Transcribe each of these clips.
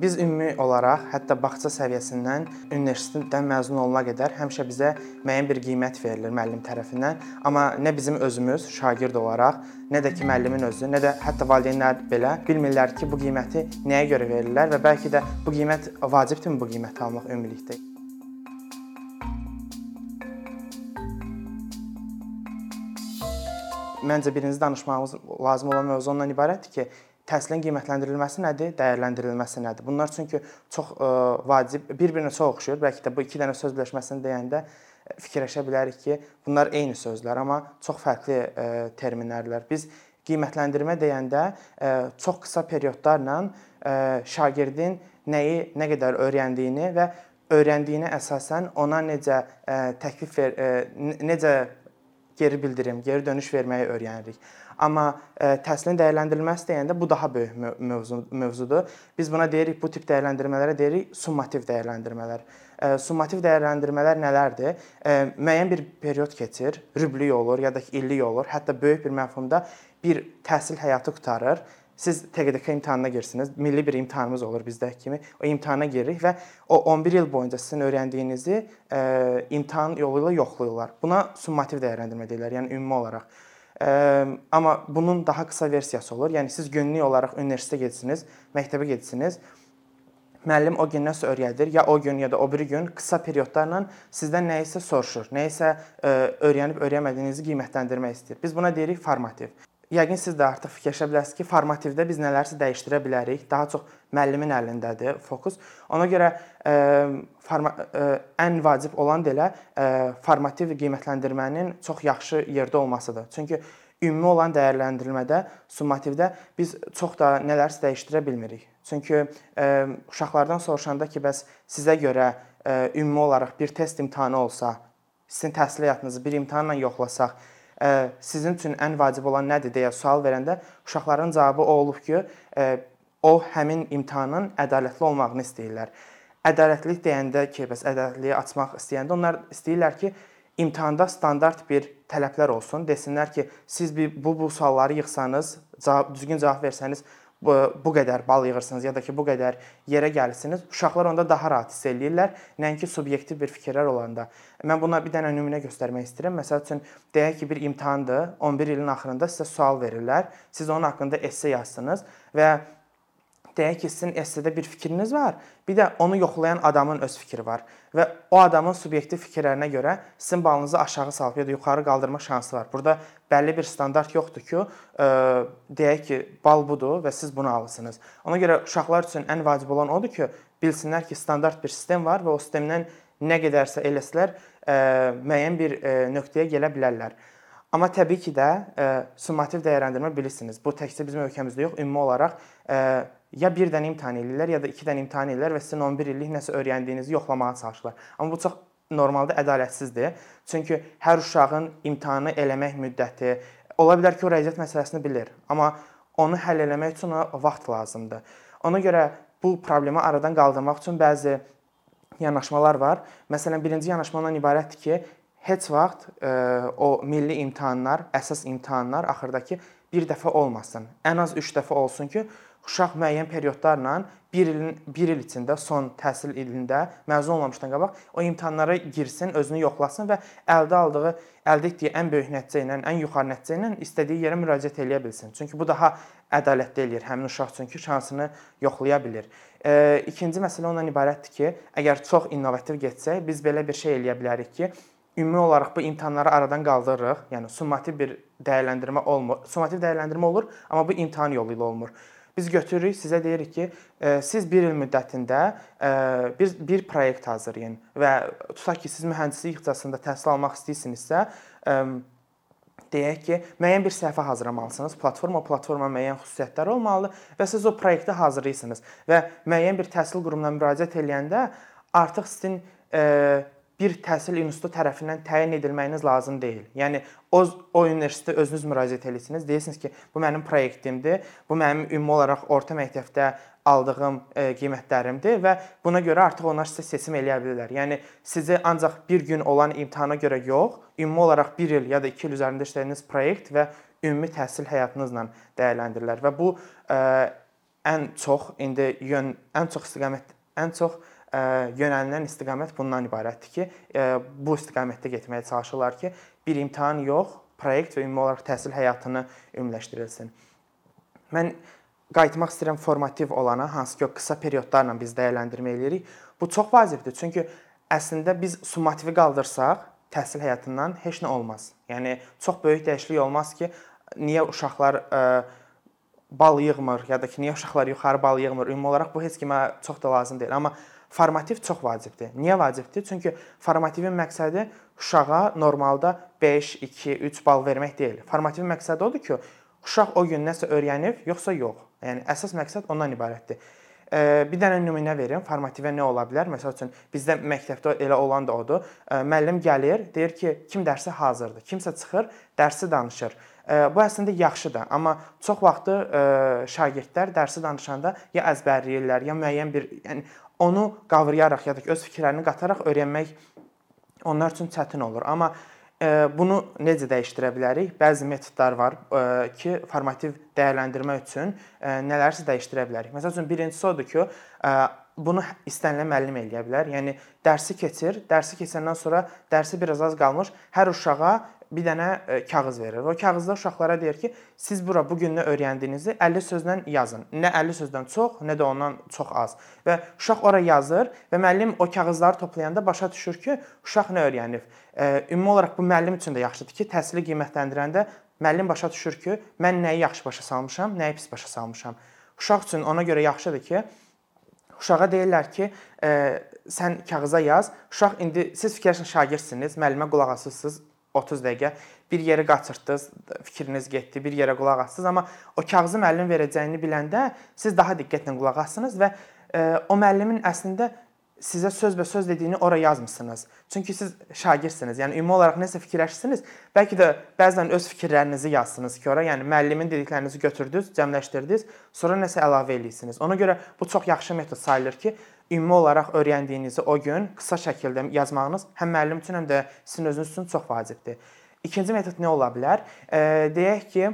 Biz ümumi olaraq hətta bağça səviyyəsindən universitetdən məzun olana qədər həmişə bizə müəyyən bir qiymət verilir müəllim tərəfindən, amma nə bizim özümüz şagird olaraq, nə də ki müəllimin özü, nə də hətta valideynlər belə bilmirlər ki, bu qiyməti nəyə görə verirlər və bəlkə də bu qiymət vacibdirmi bu qiyməti almaq ümumilikdə. Məncə birinci danışmağımız lazım olan mövzu ondan ibarətdir ki, təhsilin qiymətləndirilməsi nədir, dəyərləndirilməsi nədir? Bunlar çünki çox ə, vacib, bir-birinə çox oxşuyur. Bəlkə də bu iki dənə söz birləşməsini deyəndə fikirləşə bilərik ki, bunlar eyni sözlər, amma çox fərqli ə, terminlərdir. Biz qiymətləndirmə deyəndə ə, çox qısa periodlarla ə, şagirdin nəyi, nə qədər öyrəndiyini və öyrəndiyinə əsasən ona necə ə, təklif ver, ə, necə geri bildirim, geri dönüş verməyi öyrənirik. Amma ə, e, təhsilin dəyərləndirilməsi deyəndə bu daha böyük mövzu mövzudur. Biz buna deyirik, bu tip dəyərləndirmələrə deyirik summativ dəyərləndirmələr. Ə, e, summativ dəyərləndirmələr nələrdir? Ə, e, müəyyən bir period keçir, rüblik olur ya da illik olur, hətta böyük bir məfhumda bir təhsil həyatı qurtarır Siz TQDK imtahanına girsiniz. Milli bir imtahanımız olur bizdəki kimi. O imtahana giririk və o 11 il boyunca sizin öyrəndiyinizi e, imtahan yolu ilə yoxlayırlar. Buna summativ dəyərləndirmə deyirlər, yəni ümumi olaraq. E, amma bunun daha qısa versiyası olur. Yəni siz günlük olaraq universitetə gedirsiniz, məktəbə gedirsiniz. Müəllim o gün nəsə öyrədir, ya o gün ya da o biri gün qısa periodlarla sizdən nə isə soruşur, nə isə e, öyrənib öyrənmədiyinizi qiymətləndirmək istəyir. Biz buna deyirik formativ. Yəqin siz də artıq fikirləşə bilərsiniz ki, formativdə biz nələrsə dəyişdirə bilərik. Daha çox müəllimin əlindədir fokus. Ona görə ə, forma, ə, ən vacib olan da elə ə, formativ qiymətləndirmənin çox yaxşı yerdə olmasıdır. Çünki ümumi olan dəyərləndirilmədə, summativdə biz çox da nələrsə dəyişdirə bilmirik. Çünki ə, uşaqlardan soruşanda ki, bəs sizə görə ə, ümumi olaraq bir test imtahanı olsa, sizin təhsil həyatınızı bir imtahanla yoxlasaq, sizin üçün ən vacib olan nədir deyə sual verəndə uşaqların cavabı o olub ki, o həmin imtahanın ədalətli olmağını istəyirlər. Ədalətlilik deyəndə ki, bəs ədalətliyi açmaq istəyəndə onlar istəyirlər ki, imtahanda standart bir tələblər olsun. Desinlər ki, siz bu bu sualları yığsanız, cavab düzgün cavab versəniz, bu, qədər bal yığırsınız ya da ki, bu qədər yerə gəlirsiniz, uşaqlar onda daha rahat hiss eləyirlər, nəinki subyektiv bir fikirlər olanda. Mən buna bir dənə nümunə göstərmək istəyirəm. Məsəl üçün deyək ki, bir imtahandır, 11 ilin axırında sizə sual verirlər. Siz onun haqqında esse yazsınız və deyək ki, sizin essedə bir fikriniz var, bir də onu yoxlayan adamın öz fikri var və o adamın subyektiv fikirlərinə görə sizin balınızı aşağı salıb ya da yuxarı qaldırma şansı var. Burada bəlli bir standart yoxdur ki, ə, deyək ki, bal budur və siz bunu alırsınız. Ona görə uşaqlar üçün ən vacib olan odur ki, bilsinlər ki, standart bir sistem var və o sistemdən nə qədərsə eləsələr, ə, müəyyən bir ə, nöqtəyə gələ bilərlər. Amma təbii ki də summativ dəyərləndirmə bilirsiniz. Bu təkcə bizim ölkəmizdə yox, ümumi olaraq ya bir dənə imtahan eləyirlər, ya da iki dənə imtahan eləyirlər və sizin 11 illik nəsə öyrəndiyinizi yoxlamağa çalışırlar. Amma bu çox normalda ədalətsizdir. Çünki hər uşağın imtahanı eləmək müddəti ola bilər ki, o riyaziyyat məsələsini bilir, amma onu həll eləmək üçün ona vaxt lazımdır. Ona görə bu problemi aradan qaldırmaq üçün bəzi yanaşmalar var. Məsələn, birinci yanaşma ondan ibarətdir ki, heç vaxt e, o milli imtahanlar, əsas imtahanlar axırdakı bir dəfə olmasın. Ən az 3 dəfə olsun ki, uşaq müəyyən periodlarla 1 ilin 1 il içində son təhsil ilində məzun olmamışdan qabaq o imtahanlara girsin, özünü yoxlasın və əldə aldığı, əldə etdiyi ən böyük nəticə ilə, ən yuxarı nəticə ilə istədiyi yerə müraciət eləyə bilsin. Çünki bu daha ədalətli eləyir həmin uşaq üçün ki, şansını yoxlaya bilir. E, ikinci məsələ ondan ibarətdir ki, əgər çox innovativ getsək, biz belə bir şey eləyə bilərik ki, ümumi olaraq bu imtahanları aradan qaldırırıq. Yəni summativ bir dəyərləndirmə olmur. Summativ dəyərləndirmə olur, amma bu imtahan yolu ilə olmur. Biz götürürük, sizə deyirik ki, e, siz 1 il müddətində e, bir bir proyekt hazırlayın və tutaq ki, siz mühəndislik ixtisasında təhsil almaq istəyirsinizsə, e, deyək ki, müəyyən bir səhifə hazırlamalısınız. Platforma, platforma müəyyən xüsusiyyətləri olmalıdır və siz o proyekti hazırlayırsınız və müəyyən bir təhsil qurumuna müraciət edəndə artıq sizin bir təhsil institutu tərəfindən təyin edilməyiniz lazım deyil. Yəni o o universitetə özünüz müraciət edirsiniz. Deyirsiniz ki, bu mənim proyektimdir. Bu mənim ümumi olaraq orta məktəbdə aldığım e, qiymətlərimdir və buna görə artıq onlar sizə seçim eləyə bilərlər. Yəni sizi ancaq bir gün olan imtahana görə yox, ümumi olaraq 1 il ya da 2 il üzərində işlədiyiniz proyekt və ümumi təhsil həyatınızla dəyərləndirirlər və bu e, ən çox indi yön ən çox istiqamət ən çox ə, yönəlilən istiqamət bundan ibarətdir ki, bu istiqamətdə getməyə çalışırlar ki, bir imtahan yox, proyekt və ümumi olaraq təhsil həyatını ümumiləşdirilsin. Mən qayıtmaq istəyirəm formativ olana, hansı ki, o qısa periodlarla biz dəyərləndirmə eləyirik. Bu çox vacibdir. Çünki əslində biz summativi qaldırsaq, təhsil həyatından heç nə olmaz. Yəni çox böyük dəyişiklik olmaz ki, niyə uşaqlar ə, bal yığmır ya da ki, niyə uşaqlar yuxarı bal yığmır? Ümumi olaraq bu heç kimə çox da lazım deyil, amma formativ çox vacibdir. Niyə vacibdir? Çünki formativin məqsədi uşağa normalda 5, 2, 3 bal vermək deyil. Formativin məqsədi odur ki, uşaq o gün nəsə öyrənib, yoxsa yox. Yəni əsas məqsəd ondan ibarətdir. Bir dənə nümunə verim. Formativə nə ola bilər? Məsəl üçün bizdə məktəbdə elə olan da odur. Müəllim gəlir, deyir ki, kim dərsə hazırdır. Kimsə çıxır, dərsi danışır. Bu əslində yaxşıdır, amma çox vaxtı şagirdlər dərsi danışanda ya əzbərləyirlər, ya müəyyən bir, yəni onu qavrayaraq ya da öz fikirlərini qataraq öyrənmək onlar üçün çətin olur. Amma Bunu necə dəyişdirə bilərik? Bəzi metodlar var ki, formativ dəyərləndirmə üçün nələrsə dəyişdirə bilərik. Məsəl üçün birincisi odur ki, bunu istənilən müəllim eləyə bilər. Yəni dərsi keçir, dərsi keçəndən sonra dərsi biraz az qalmış hər uşağa bir dənə e, kağız verir. O kağızda uşaqlara deyir ki, siz bura bu gün nə öyrəndiyinizi 50 sözlə yazın. Nə 50 sözdən çox, nə də ondan çox az. Və uşaq ora yazır və müəllim o kağızları toplayanda başa düşür ki, uşaq nə öyrənib. E, ümumi olaraq bu müəllim üçün də yaxşıdır ki, təhsili qiymətləndirəndə müəllim başa düşür ki, mən nəyi yaxşı başa salmışam, nəyi pis başa salmışam. Uşaq üçün ona görə yaxşıdır ki, uşağa deyirlər ki, e, sən kağıza yaz. Uşaq indi siz fikirləşin şagirdsiniz, müəllimə qulaq asırsınız 30 dəqiqə bir yeri qaçırtdınız, fikriniz getdi, bir yerə qulaq assınız, amma o kağızı müəllim verəcəyini biləndə siz daha diqqətlə qulaq assınız və e, o müəllimin əslində sizə sözbəsöz dediyini ora yazmısınız. Çünki siz şagirdsiniz. Yəni ümumi olaraq nəsə fikirləşirsiniz. Bəlkə də bəzən öz fikirlərinizi yazsınız ki, ora, yəni müəllimin dediklərinizi götürdünüz, cəmləşdirdiniz, sonra nəsə əlavə eləyirsiniz. Ona görə bu çox yaxşı metod sayılır ki, ümumi olaraq öyrəndiyinizi o gün qısa şəkildə yazmağınız həm müəllim üçün, həm də sizin özünüz üçün çox vacibdir. İkinci metod nə ola bilər? E, deyək ki,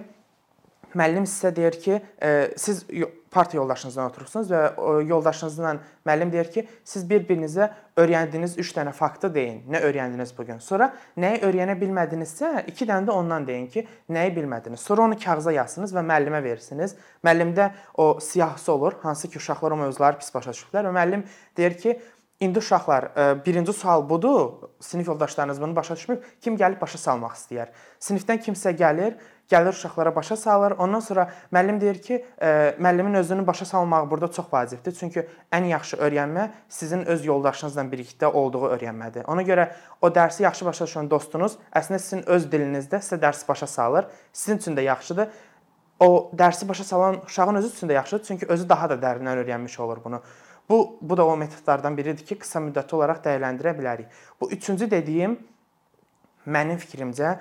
müəllim sizə deyir ki, e, siz partiya yoldaşınızla oturursunuz və yoldaşınızla müəllim deyir ki, siz bir-birinizə öyrəndiyiniz 3 dənə faktı deyin. Nə öyrəndiniz bu gün? Sonra nəyi öyrənə bilmədinizsə, 2 dənə də ondan deyin ki, nəyi bilmədiniz. Sonra onu kağıza yazsınız və müəllimə verirsiniz. Müəllimdə o siyahısı olur, hansı ki, uşaqlar o mövzuları pis başa düşüblər və müəllim deyir ki, İndi uşaqlar, e, birinci sual budur. Sinif yoldaşlarınız bunu başa düşmür. Kim gəlib başa salmaq istəyər? Sinifdən kimsə gəlir, gəlir uşaqlara başa salır. Ondan sonra müəllim deyir ki, e, müəllimin özünü başa salmağı burada çox vacibdir. Çünki ən yaxşı öyrənmə sizin öz yoldaşınızla birlikdə olduğu öyrənmədir. Ona görə o dərsi yaxşı başa düşən dostunuz əslində sizin öz dilinizdə sizə dərsi başa salır. Sizin üçün də yaxşıdır. O dərsi başa salan uşağın özü üçün də yaxşıdır, çünki özü daha da dərindən öyrənmiş olur bunu. Bu bu da o metodlardan biridir ki, qısa müddətli olaraq dəyərləndirə bilərik. Bu üçüncü dediyim mənim fikrimcə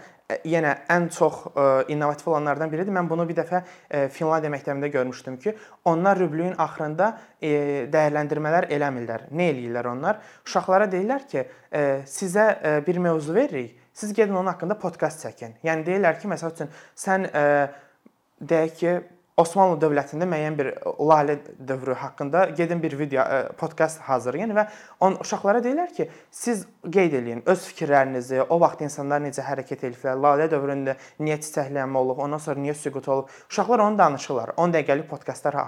yenə ən çox e, innovativ olanlardan biridir. Mən bunu bir dəfə e, Finlandiya məktəbində görmüşdüm ki, onlar rüblüyün axırında dəyərləndirmələr eləmirlər. Nə eləyirlər onlar? Uşaqlara deyirlər ki, sizə bir mövzu veririk. Siz gedin onun haqqında podkast çəkin. Yəni deyirlər ki, məsəl üçün sən deyək ki, Osmanlı dövlətində müəyyən bir lalə dövrü haqqında gedin bir video podkast hazırlayın və on uşaqlara deyirlər ki, siz qeyd eləyin öz fikirlərinizi, o vaxt insanlar necə hərəkət ediblər, lalə dövründə niyə çiçəklənmə olub, ondan sonra niyə süqut olub. Uşaqlar onu danışırlar. 10 dəqiqəlik podkastlar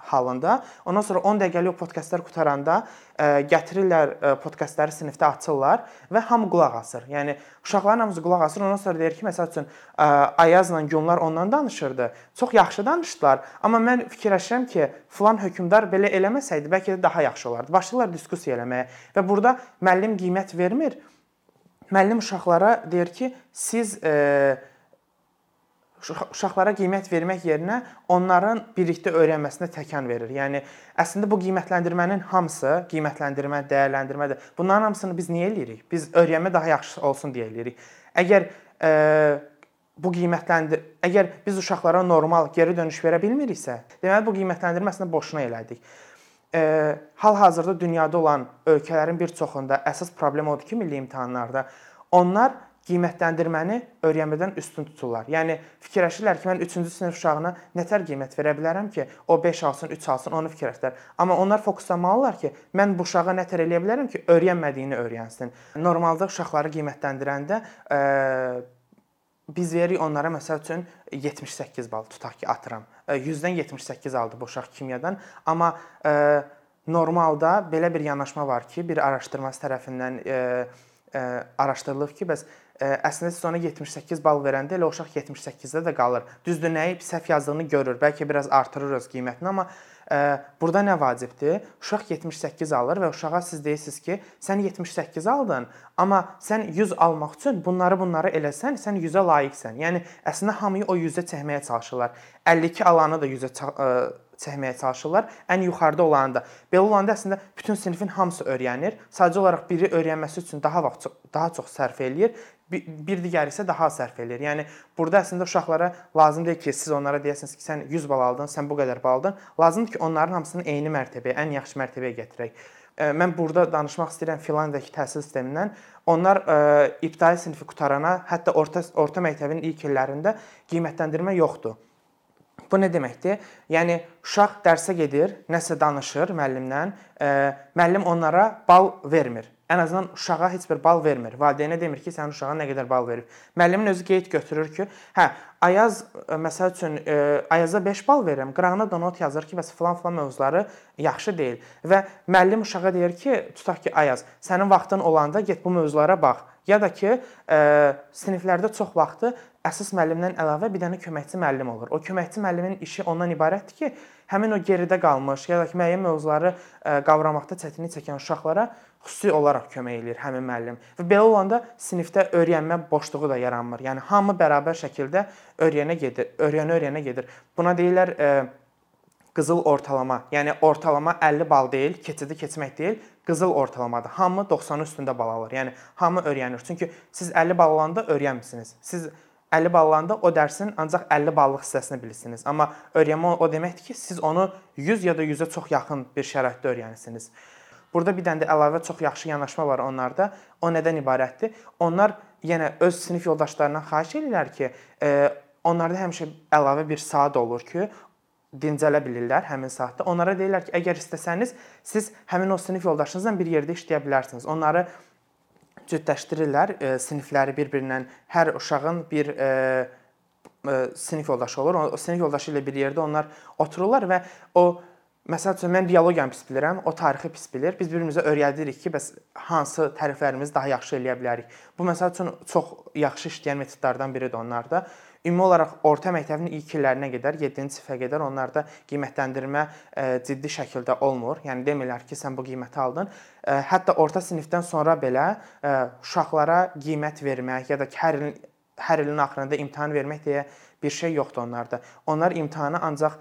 halında. Ondan sonra 10 dəqiqəlik o podkastlar qutaranda ə, e, gətirirlər ə, e, podkastları sinifdə açırlar və hamı qulaq asır. Yəni uşaqların hamısı qulaq asır. Ondan sonra deyir ki, məsəl üçün ə, e, Ayazla Gülnar ondan danışırdı. Çox yaxşı danışdılar, amma mən fikirləşirəm ki, filan hökmdar belə eləməsəydi bəlkə də daha yaxşı olardı. Başlayırlar diskussiya eləməyə və burada müəllim qiymət vermir. Müəllim uşaqlara deyir ki, siz ə, uşaqlara qiymət vermək yerinə onların birlikdə öyrənməsinə təkan verir. Yəni əslində bu qiymətləndirmənin hamısı, qiymətləndirmə, dəyərləndirmədir. Bunların hamısını biz niyə eləyirik? Biz öyrənmə daha yaxşı olsun deyə eləyirik. Əgər e, bu qiymətləndir əgər biz uşaqlara normal geri dönüş verə bilmiriksə, deməli bu qiymətləndirmə əslində boşuna elədik. E, hal-hazırda dünyada olan ölkələrin bir çoxunda əsas problem odur ki, milli imtahanlarda onlar qiymətləndirməni öyrənmədən üstün tuturlar. Yəni fikirləşirlər ki, mən 3-cü sinif uşağına nətər qiymət verə bilərəm ki, o 5 alsın, 3 alsın, onu fikirləşirlər. Amma onlar fokuslanmalılar ki, mən bu uşağa nətər eləyə bilərəm ki, öyrənmədiyini öyrənsin. Normalda uşaqları qiymətləndirəndə ə, biz veririk onlara məsəl üçün 78 bal tutaq ki, atıram. 100-dən 78 aldı bu uşaq kimyadan, amma ə, normalda belə bir yanaşma var ki, bir araşdırması tərəfindən ə, ə, araşdırılıb ki, bəs əslində siz ona 78 bal verəndə elə uşaq 78-də də qalır. Düzdür, nəyi səhv yazdığını görür. Bəlkə biraz artırır öz qiymətini, amma ə, burada nə vacibdir? Uşaq 78 alır və uşağa siz deyirsiniz ki, sən 78 aldın, amma sən 100 almaq üçün bunları bunları eləsən, sən 100-ə layiqsən. Yəni əslində hamıyı o 100-ə çəkməyə çalışırlar. 52 alanı da 100-ə çəkməyə çalışırlar. Ən yuxarıda olanı da. Belə olanda əslində bütün sinifin hamısı öyrənir. Sadəcə olaraq biri öyrənməsi üçün daha vaxt daha çox sərf eləyir bir digəri isə daha az sərf eləyir. Yəni burada əslində uşaqlara lazım deyil ki, siz onlara deyəsiniz ki, sən 100 bal aldın, sən bu qədər bal aldın. Lazımdır ki, onların hamısını eyni mərtəbəyə, ən yaxşı mərtəbəyə gətirək. Mən burada danışmaq istəyirəm Finlandiyadakı təhsil sistemindən. Onlar ə, ibtidai sinifi qutarana, hətta orta orta məktəbin ilk illərində qiymətləndirmə yoxdur. Bu nə deməkdir? Yəni uşaq dərsə gedir, nəsə danışır müəllimlə, ə, müəllim onlara bal vermir ən azından uşağa heç bir bal vermir. Valideynə demir ki, sənin uşağına nə qədər bal verib. Müəllimin özü qeyd götürür ki, hə, Ayaz e, məsəl üçün e, Ayaza 5 bal verirəm. Qırağına da not yazır ki, bəs falan-falan mövzuları yaxşı deyil. Və müəllim uşağa deyir ki, tutaq ki, Ayaz, sənin vaxtın olanda get bu mövzulara bax. Ya da ki, ə, e, siniflərdə çox vaxtı əsas müəllimdən əlavə bir dənə köməkçi müəllim olur. O köməkçi müəllimin işi ondan ibarətdir ki, həmin o geridə qalmış ya da ki, müəyyən mövzuları qavramaqda çətinlik çəkən uşaqlara xüsusi olaraq kömək eləyir həmin müəllim. Və belə olanda sinifdə öyrənmə boşluğu da yaranmır. Yəni hamı bərabər şəkildə öyrənə gedir, öyrənə-öyrənə gedir. Buna deyirlər e, qızıl ortalama. Yəni ortalama 50 bal deyil, keçidi keçmək deyil, qızıl ortalamadır. Hamı 90-ın üstündə bal alır. Yəni hamı öyrənir. Çünki siz 50 bal alanda öyrənmisiniz. Siz 50 bal alanda o dərsin ancaq 50 ballıq hissəsini bilirsiniz. Amma öyrənmə o deməkdir ki, siz onu 100 ya da 100-ə çox yaxın bir şəraitdə öyrənirsiniz. Burada bir dənə də əlavə çox yaxşı yanaşma var onlarda. O nədən ibarətdir? Onlar yenə öz sinif yoldaşlarından xahiş edirlər ki, e, onlarda həmişə əlavə bir saat olur ki, dincələ bilirlər həmin saatda. Onlara deyirlər ki, əgər istəsəniz, siz həmin o sinif yoldaşınızla bir yerdə işləyə bilərsiniz. Onları cütləşdirirlər, e, sinifləri bir-birindən hər uşağın bir e, e, sinif yoldaşı olur. O sinif yoldaşı ilə bir yerdə onlar otururlar və o Məsəl üçün mən biologiyanı pis bilirəm, o tarixi pis bilir. Biz bir-birimizə öyrədirik ki, bəs hansı tərəflərimizi daha yaxşı eləyə bilərik. Bu məsəl üçün çox yaxşı işləyən metodlardan biridir onlarda. Ümumi olaraq orta məktəbin ilk illərinə qədər, 7-ci sinifə qədər onlarda qiymətləndirmə e, ciddi şəkildə olmur. Yəni demirlər ki, sən bu qiyməti aldın. E, hətta orta sinifdən sonra belə e, uşaqlara qiymət vermək ya da hər ilin hər ilin axırında imtahan vermək deyə bir şey yoxdur onlarda. Onlar imtahanı ancaq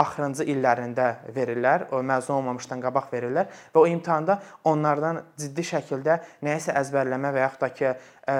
axırıncı illərində verirlər, o məzun olmamışdan qabaq verirlər və o imtahanda onlardan ciddi şəkildə nəyisə əzbərləmə və yaxud da ki, ə,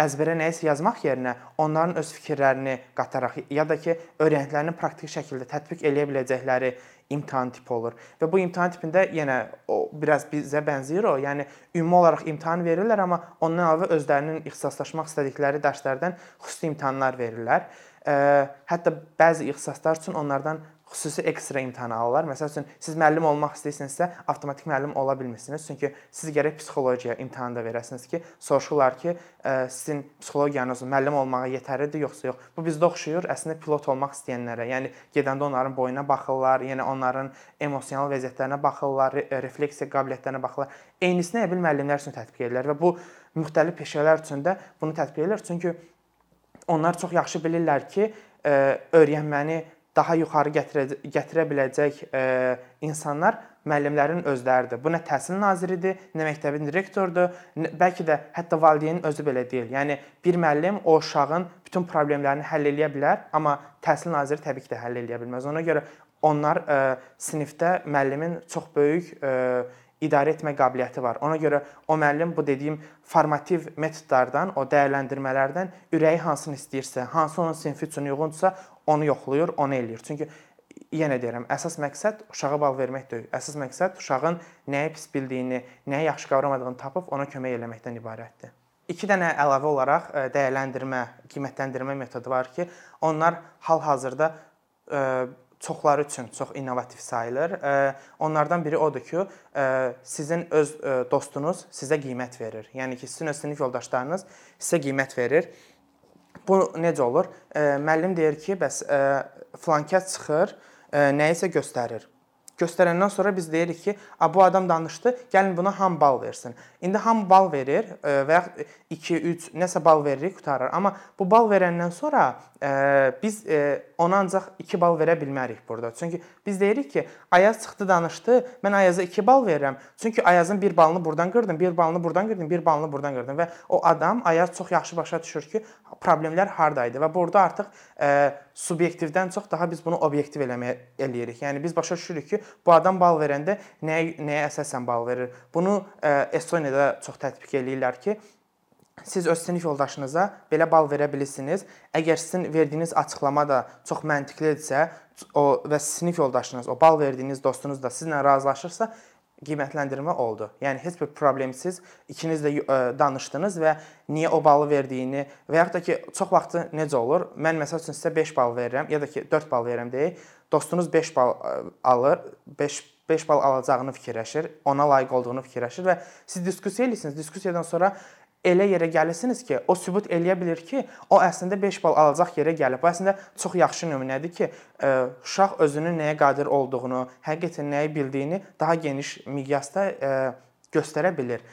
əzbərə nəyisə yazmaq yerinə onların öz fikirlərini qataraq ya da ki, öyrəndiklərini praktik şəkildə tətbiq eləyə biləcəkləri imtahan tipi olur. Və bu imtahan tipində yenə o biraz bizə bənzəyir o. Yəni ümumi olaraq imtahan verirlər, amma ondan əlavə özlərinin ixtisaslaşmaq istədikləri dərslərdən xüsusi imtahanlar verirlər. Hətta bəzi ixtisaslar üçün onlardan xüsusi ekstra imtahan alırlar. Məsəl üçün siz müəllim olmaq istəyirsinizsə, avtomatik müəllim ola bilmirsiniz. Çünki siz gərək psixologiya imtahanı da verəsiniz ki, soruşurlar ki, sizin psixologiyanız müəllim olmağa yetərlidir yoxsa yox. Bu bizdə oxşuyur əslində pilot olmaq istəyənlərə. Yəni gedəndə onların boyuna baxırlar, yəni onların emosional vəziyyətlərinə baxırlar, refleksiya qabiliyyətlərinə baxırlar. Eynisini əbil müəllimlər üçün tətbiq edirlər və bu müxtəlif peşələr üçün də bunu tətbiq edirlər. Çünki onlar çox yaxşı bilirlər ki, e, öyrənməni daha yuxarı gətirə, gətirə biləcək e, insanlar müəllimlərin özləridir. Bu nə təhsil naziridir, nə məktəbin direktorudur, nə, bəlkə də hətta valideynin özü belə deyil. Yəni bir müəllim o uşağın bütün problemlərini həll edə bilər, amma təhsil naziri təbii ki də həll edə bilməz. Ona görə onlar ə, e, sinifdə müəllimin çox böyük ə, idarə etmə qabiliyyəti var. Ona görə o müəllim bu dediyim formativ metodlardan, o dəyərləndirmələrdən ürəyi hansını istəyirsə, hansı onun sinfi üçün uyğundursa, onu yoxlayır, onu eləyir. Çünki yenə deyirəm, əsas məqsəd uşağa bal vermək deyil. Əsas məqsəd uşağın nəyi pis bildiyini, nəyi yaxşı qavramadığını tapıb ona kömək etməkdən ibarətdir. İki dənə əlavə olaraq e, dəyərləndirmə, qiymətləndirmə metodu var ki, onlar hal-hazırda e, çoxları üçün çox innovativ sayılır. E, onlardan biri odur ki, sizin öz dostunuz sizə qiymət verir. Yəni ki, sizin öz sinif yoldaşlarınız sizə qiymət verir. Bu necə olur? Müəllim deyir ki, bəs flankət çıxır, nəyisə göstərir. Göstərəndən sonra biz deyirik ki, bu adam danışdı, gəlin buna ham bal versin. İndi ham bal verir və ya 2, 3 nəsə bal veririk, qutarır. Amma bu bal verəndən sonra biz ona ancaq 2 bal verə bilmərik burada. Çünki biz deyirik ki, Ayaz çıxdı, danışdı, mən Ayaza 2 bal verirəm. Çünki Ayazın 1 balını burdan qırdım, 1 balını burdan qırdım, 1 balını burdan qırdım və o adam Ayaz çox yaxşı başa düşür ki, problemlər hardaydı və burada artıq subyektivdən çox daha biz bunu obyektiv eləməyə eləyirik. Yəni biz başa düşürük ki, bu adam bal verəndə nəyə nəyə əsasən bal verir. Bunu Estoniyada çox tətbiq eləyirlər ki, siz öz sinif yoldaşınıza belə bal verə bilirsiniz. Əgər sizin verdiyiniz açıqlama da çox məntiqlidirsə, o və sinif yoldaşınız, o bal verdiyiniz dostunuz da sizlə razılaşırsa, qiymətləndirmə oldu. Yəni heç bir problemsiz ikiniz də ə, danışdınız və niyə o balı verdiyini və yaxud da ki, çox vaxtı necə olur? Mən məsəl üçün sizə 5 bal verirəm ya da ki 4 bal verirəm deyək. Dostunuz 5 bal ə, alır, 5 5 bal alacağını fikirləşir, ona layiq olduğunu fikirləşir və siz diskussiya edirsiniz. Diskussiyadan sonra elə yerə gəlirsiniz ki, o sübut eləyə bilər ki, o əslində 5 bal alacaq yerə gəlib. Bu əslində çox yaxşı nümunədir ki, e, uşaq özünün nəyə qadir olduğunu, həqiqətən nəyi bildiyini daha geniş miqyasda e, göstərə bilər.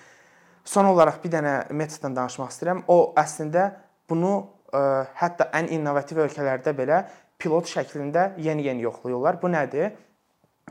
Son olaraq bir dənə metoddan danışmaq istəyirəm. O əslində bunu e, hətta ən innovativ ölkələrdə belə pilot şəklində yeni-yeni yoxlayırlar. Bu nədir?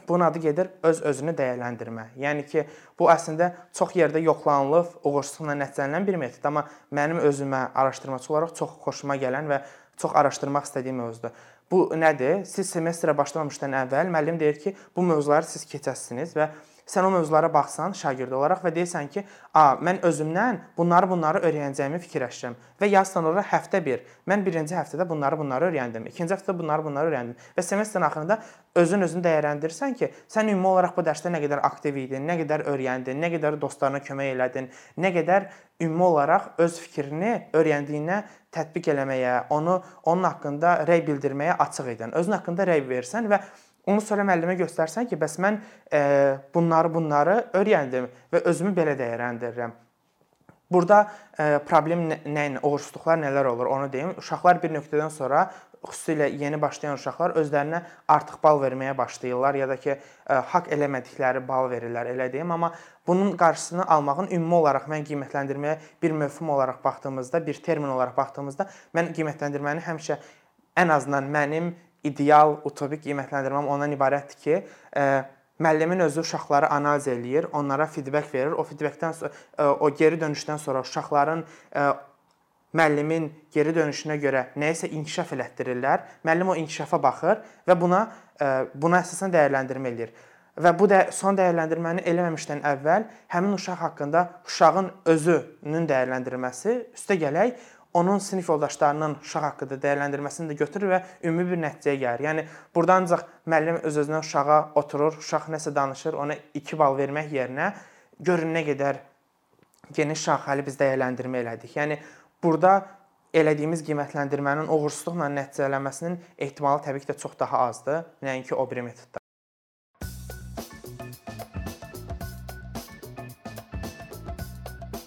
Bunun adı gedir öz-özünü dəyərləndirmə. Yəni ki, bu əslində çox yerdə yoxlanılıb, uğursuzluqla nəticələnən bir metod, amma mənim özümə araşdırmaçı olaraq çox xoşuma gələn və çox araşdırmaq istədiyim mövzudur. Bu nədir? Siz semestrə başlamamışdan əvvəl müəllim deyir ki, bu mövzuları siz keçəsiniz və sən o mövzulara baxsan şagird olaraq və deyirsən ki, "A, mən özümdən bunları bunları öyrənəcəyimi fikirləşirəm." Və yazsan ora həftə 1. Mən birinci həftədə bunları bunları öyrəndim. İkinci həftədə bunları bunları öyrəndim. Və semestrin axırında özün özünü dəyərləndirirsən ki, sən ümumi olaraq bu dərsdə nə qədər aktiv idin, nə qədər öyrəndin, nə qədər dostlarına kömək elədin, nə qədər ümumi olaraq öz fikrini öyrəndiyinə tətbiq eləməyə, onu onun haqqında rəy bildirməyə açıq idin. Özün haqqında rəy versən və Onu sonra müəllimə göstərsən ki, bəs mən e, bunları bunları öyrəndim və özümü belə dəyərləndirirəm. Burada e, problem nə, nə uğursuzluqlar nələr olur onu deyim. Uşaqlar bir nöqtədən sonra xüsusilə yeni başlayan uşaqlar özlərinə artıq bal verməyə başlayırlar ya da ki, ə, e, haqq eləmədikləri bal verirlər, elə deyim, amma bunun qarşısını almağın ümumi olaraq mən qiymətləndirməyə bir mövhum olaraq baxdığımızda, bir termin olaraq baxdığımızda mən qiymətləndirməni həmişə ən azından mənim ideal, utopik qiymətləndirməm ondan ibarətdir ki, ə, müəllimin özü uşaqları analiz eləyir, onlara feedback verir. O feedbackdən sonra o geri dönüşdən sonra uşaqların ə, müəllimin geri dönüşünə görə nəyisə inkişaf elətdirirlər. Müəllim o inkişafa baxır və buna buna əsasən dəyərləndirmə eləyir. Və bu də son dəyərləndirməni eləməmişdən əvvəl həmin uşaq haqqında uşağın özünün dəyərləndirilməsi üstə gələk onun sinif yoldaşlarının uşaq haqqında dəyərləndirməsini də götürür və ümumi bir nəticəyə gəlir. Yəni burada ancaq müəllim öz-özünə uşağa oturur, uşaq nəsə danışır, ona 2 bal vermək yerinə görün nə qədər geniş şaxəli biz dəyərləndirmə elədik. Yəni burada elədiyimiz qiymətləndirmənin uğursuzluqla nəticələnməsinin ehtimalı təbii ki də çox daha azdır, nəinki o biri metodda.